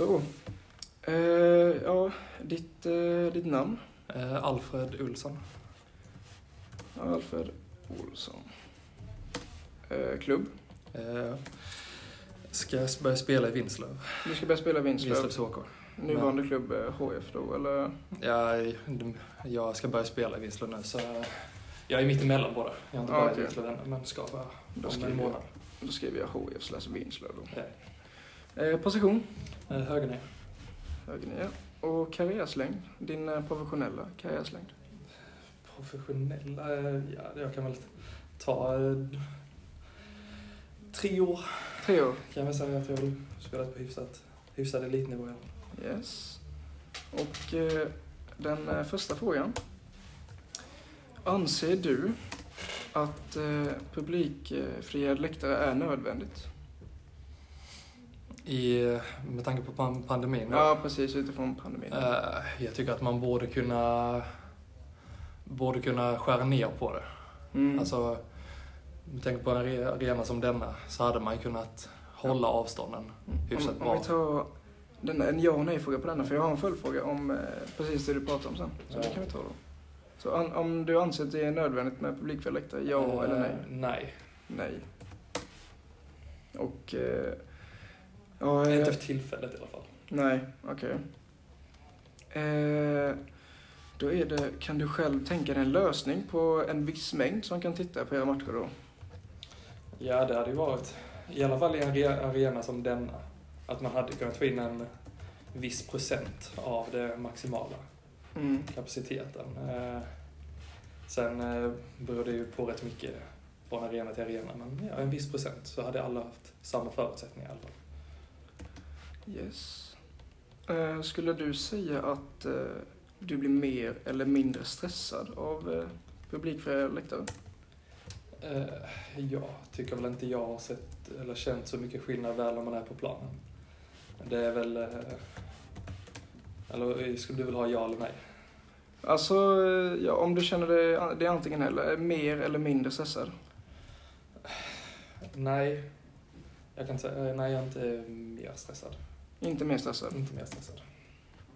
Så. Eh, ja, ditt, eh, ditt namn? Eh, Alfred Olsson. Alfred Olsson. Eh, klubb? Eh, ska jag börja spela i Vinslöv. Du ska börja spela i Vinslöv. Vinslövs HK. Nuvarande klubb HF då, eller? Jag, jag ska börja spela i Vinslöv nu så jag är mitt emellan båda. Jag har inte Ah, börjat i okej. Vinslöv ännu men ska Då om en månad. då skriver jag HF slash Vinslöv då. Ja. Eh, position? Eh, Höger ner. Höger ner. Och karriärslängd? Din eh, professionella karriärslängd? Professionella, eh, ja jag kan väl ta eh, tre år Tre år? kan jag väl säga att jag har spelat på hyfsat, hyfsad elitnivå. i alla fall. Yes. Och eh, den eh, första frågan. Anser du att eh, publikfria läktare är nödvändigt? I, eh, med tanke på pan- pandemin Ja, precis utifrån pandemin. eh, jag tycker att man borde kunna, borde kunna skära ner på det. Mm. Alltså, med tanke på en are- arena som denna så hade man kunnat hålla avstånden hyfsat om, om bra. vi tar den, en ja och nej-fråga på denna, för jag har en följdfråga om eh, precis det du pratade om sen. Så Ja. det kan vi ta då. Så an, om du anser att det är nödvändigt med publikfria läktare, ja Eh, eller nej? Nej, Nej. Och... Eh, ja, eh, inte för tillfället i alla fall. Nej, okej. Eh, då är det, kan du själv tänka dig en lösning på en viss mängd som kan titta på era matcher då? Ja, det hade ju varit, i alla fall i en are- arena som denna, att man hade kunnat få in en viss procent av det maximala Mm. kapaciteten. Eh, sen eh, beror det ju på rätt mycket från arena till arena, men ja, en viss procent så hade alla haft samma förutsättningar i alla fall. Yes. Eh, skulle du säga att eh, du blir mer eller mindre stressad av eh, publikfria läktare? Jag tycker väl inte jag har sett eller känt så mycket skillnad väl om man är på planen. Det är väl... Eller skulle du väl ha ja eller nej? Alltså, ja, om du känner dig, det är antingen eller, mer eller mindre stressad? Nej. Jag kan säga eh, nej, jag är inte mer stressad. Inte mer stressad? Inte mer stressad.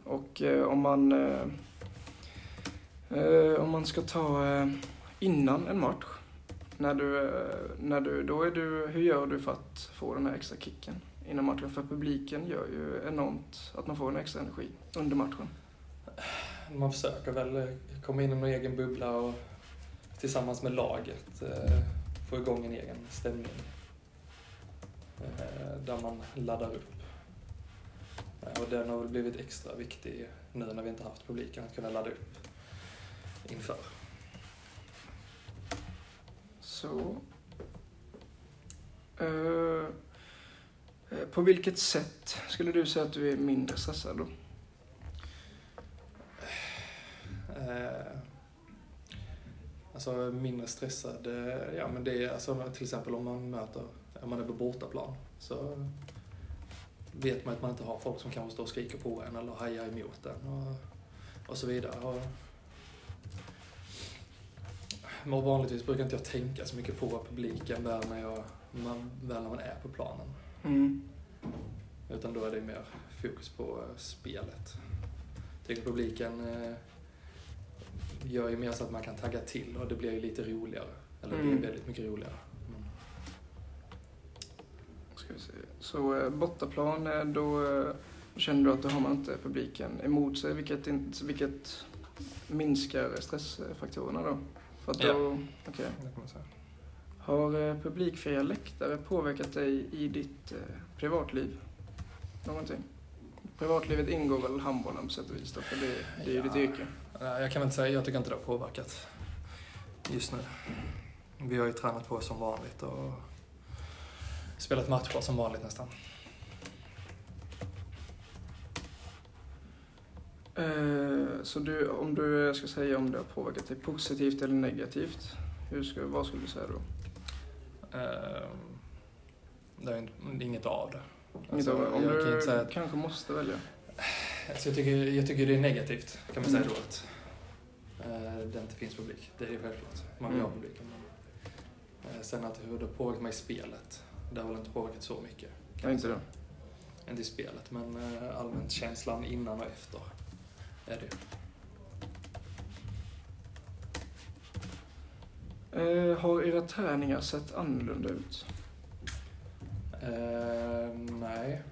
Och eh, om man eh, eh, om man ska ta eh, innan en match, när du, eh, när du, då är du, hur gör du för att få den här extra kicken innan matchen? För publiken gör ju enormt att man får en extra energi under matchen. Man försöker väl eh, komma in i en egen bubbla och tillsammans med laget få igång en egen stämning. Där man laddar upp. Och den har väl blivit extra viktig nu när vi inte haft publiken, att kunna ladda upp inför. Så... Eh, på vilket sätt skulle du säga att du är mindre stressad då? Eh, alltså mindre stressad, ja men det är alltså till exempel om man möter, om man är på bortaplan så vet man att man inte har folk som kanske står och skriker på en eller hajar emot en och, och så vidare. Och, men vanligtvis brukar inte jag tänka så mycket på publiken väl när, jag, man, väl när man är på planen. Mm. Utan då är det mer fokus på eh, spelet. Jag tycker publiken eh, gör ju mer så att man kan tagga till och det blir ju lite roligare. Eller det Mm. blir väldigt mycket roligare. Mm. Ska vi se. Så eh, bortaplan, eh, då eh, känner du att då har man inte publiken emot sig, vilket, vilket minskar stressfaktorerna då? För att Ja. då, okej. Det kan man säga. Har publikfria läktare påverkat dig i ditt privatliv? Någonting? Privatlivet ingår väl handbollen på sätt och vis då, för det, det är ju ditt Ja. yrke. Nej, jag kan väl inte säga, jag tycker inte det har påverkat just nu. Vi har ju tränat på som vanligt och spelat matcher som vanligt nästan. Eh, så du, om du ska säga om det har påverkat dig positivt eller negativt, hur ska, vad skulle du säga då? Ehm, Det är inte- inget av det. Inget Alltså, av det. om jag kan du inte säga att kanske måste välja. Alltså jag, tycker, jag tycker det är negativt, kan man säga Mm. då, att eh, det inte finns publik. Det är självklart. Man vill Mm. ha publiken. Men, eh, sen att hur det påverkat mig i spelet, det har väl inte påverkat så mycket. Ja, inte det. inte i spelet, men eh, allmänt känslan innan och efter är det. Eh, har era träningar sett annorlunda ut? Eh, nej.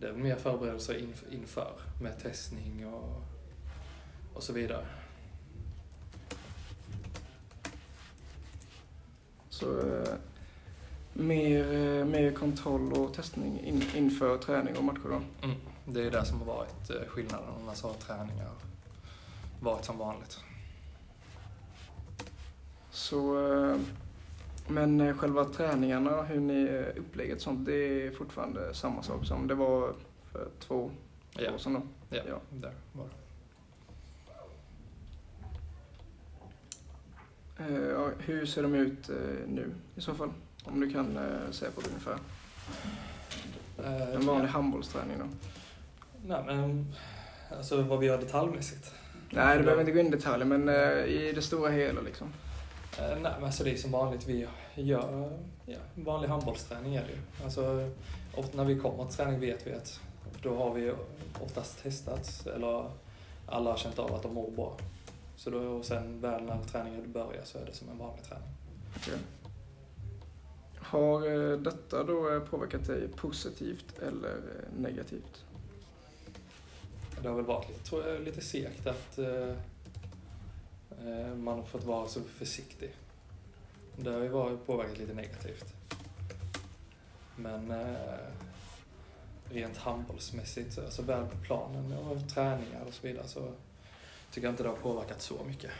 Det är väl mer förberedelser inf- inför med testning och, och så vidare. Så eh, mer, eh, mer kontroll och testning in, inför träning och matcher då? Mm. Det är det som har varit eh, skillnaden. Annars har träningar varit som vanligt. Så, eh, men själva träningarna, hur ni upplägget sånt, det är fortfarande samma sak som det var för två Ja, år sedan då? ja, Ja. där var det. Hur ser de ut nu i så fall? Om du kan eh, säga på det ungefär. Eh, En vanlig ja. handbollsträning då? Nej, men alltså vad vi gör detaljmässigt. Nej, du behöver inte gå in i detaljer, men eh, i det stora hela liksom. Eh, nej, men alltså det är som vanligt. Vi gör ja, vanlig handbollsträning är det ju. Alltså, ofta när vi kommer till träning vet vi att då har vi oftast testat eller alla har känt av att de mår bra. Så då, och sen väl när träningen börjar så är det som en vanlig träning. Har eh, detta då eh, påverkat dig positivt eller eh, negativt? Det har väl varit lite, tror jag, lite segt att eh, man har fått vara så försiktig. Det har ju varit påverkat lite negativt. Men eh, rent handbollsmässigt, så- alltså väl på planen och träningar och så vidare så tycker jag inte det har påverkat så mycket.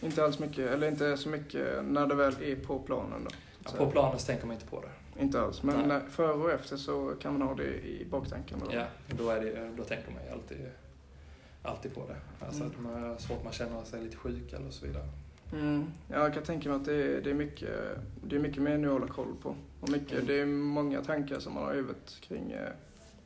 Inte alls mycket, eller inte så mycket när det väl är på planen då? Så- på planen så tänker man inte på det. Inte alls, men Nej. före och efter så kan man ha det i baktanken. Då. Ja, då, är det, då tänker man ju alltid, alltid på det. Alltså Mm. att man har svårt man känner sig lite sjuk eller så vidare. Mm. Ja, jag kan tänka mig att det är, det är, mycket, det är mycket mer nu att hålla koll på. Och mycket, Mm. Det är många tankar som man har övat kring eh,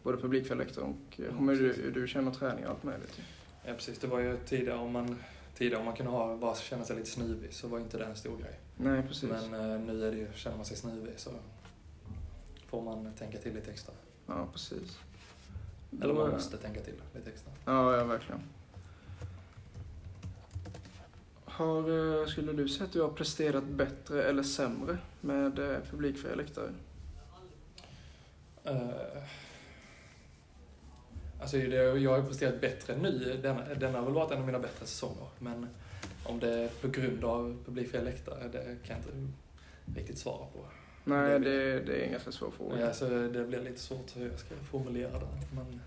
både publikförläktare och Mm, hur, du, du känner träning och allt möjligt. Ja precis, det var ju tidigare om man, tidigare om man kunde ha, bara känna sig lite snuvig så var inte det en stor grej. Nej, precis. Men eh, nu är det ju, känner man sig snuvig så får man tänka till lite extra. Ja, precis. Eller man måste tänka till lite extra. Ja, ja verkligen. Har, eh, skulle du säga att du har presterat bättre eller sämre med eh, publikfria läktare? Uh, alltså det, jag har ju presterat bättre nu. Denna, denna har väl varit en av mina bättre säsonger. Men om det är på grund av publikfria läktare, det kan jag inte riktigt svara på. Nej, Det det, det är en ganska svår fråga. Ja, alltså, det blir lite svårt hur jag ska formulera det. Men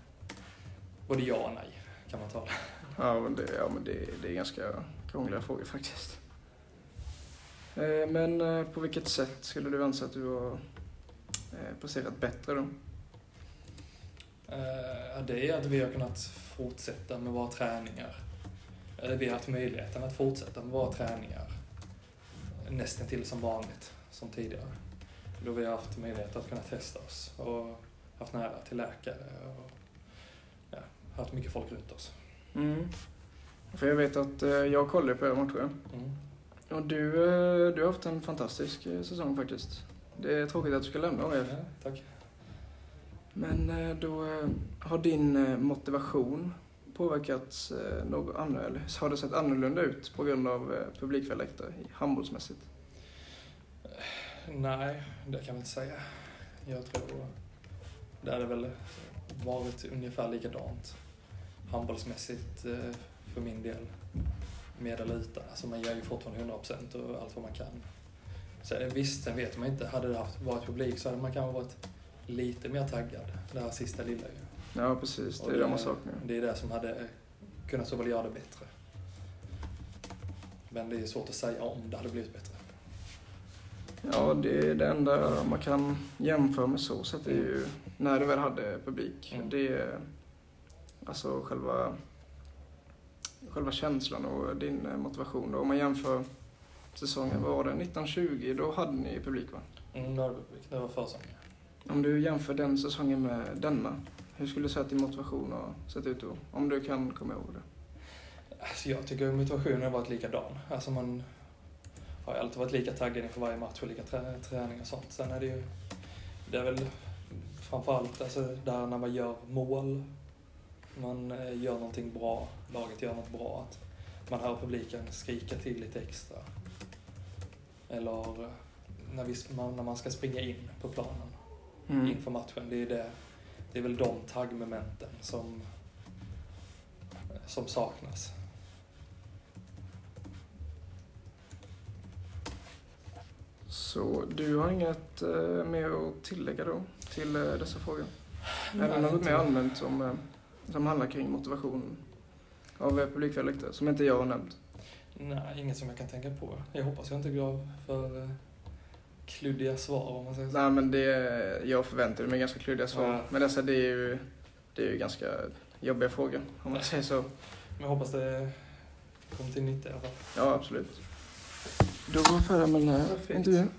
både ja och nej kan man ta det. Ja, men det, ja, men det, det är ganska krångliga frågor faktiskt. Eh, Men eh, på vilket sätt skulle du anse att du har eh, presterat bättre då? Det är att vi har kunnat fortsätta med våra träningar. Eller vi har haft möjligheten att fortsätta med våra träningar nästan till som vanligt, som tidigare. Då vi har haft möjlighet att kunna testa oss och haft nära till läkare och ja, haft mycket folk runt oss. Mm. För jag vet att eh, jag kollar på era matcher. Mm. Och du, eh, du har haft en fantastisk eh, säsong faktiskt. Det är tråkigt att du ska lämna AIF. Ja, tack. Men eh, då eh, har din eh, motivation påverkats eh, något annorlunda, eller har det sett annorlunda ut på grund av eh, publikfria läktare handbollsmässigt? Nej, det kan jag inte säga. Jag tror det hade väl varit ungefär likadant handbollsmässigt eh, för min del. Med eller utan. Alltså man ger ju fortfarande 100% och allt vad man kan. Så eh, visst, sen vet man inte. Hade det haft, varit publik så hade man kanske varit lite mer taggad. Det här sista lilla ju. Ja, precis. Det Och är det man saknar. Det är det som hade kunnat så väl göra det bättre. Men det är svårt att säga om det hade blivit bättre. Ja, det är det enda man kan jämföra med så sätt är ju när du väl hade publik. Mm. Det är alltså själva, själva känslan och din motivation. Då. Om man jämför säsongen, vad var det, 1920, då hade ni publik va? Mm, det var publik. Det var försäsongen. Om du jämför den säsongen med denna, hur skulle du säga att din motivation har sett ut då? Om du kan komma ihåg det. Alltså jag tycker motivationen har varit likadan. Alltså man har alltid varit lika taggad inför varje match och lika trä, träning och sånt. Sen är det ju, det är väl framförallt alltså, där när man gör mål, man eh, gör någonting bra, laget gör något bra, att man hör publiken skrika till lite extra. Eller när, vi, när man ska springa in på planen Mm. inför matchen. Det är, det, det är väl de taggmomenten som, som saknas. Så du har inget eh, mer att tillägga då till eh, dessa frågor? Nej, det något mer allmänt som, eh, som handlar kring motivation av eh, publikväljare som inte jag har nämnt? Nej, inget som jag kan tänka på. Jag hoppas jag inte går för eh, kluddiga svar om man säger så. Nej men det, jag förväntade mig ganska kluddiga svar. Ja. Men dessa, det är ju, det är ju ganska jobbiga frågor om man säger så. Men jag hoppas det kommer till nytta i alla fall. Ja absolut. Då var vi färdiga med den här intervjun.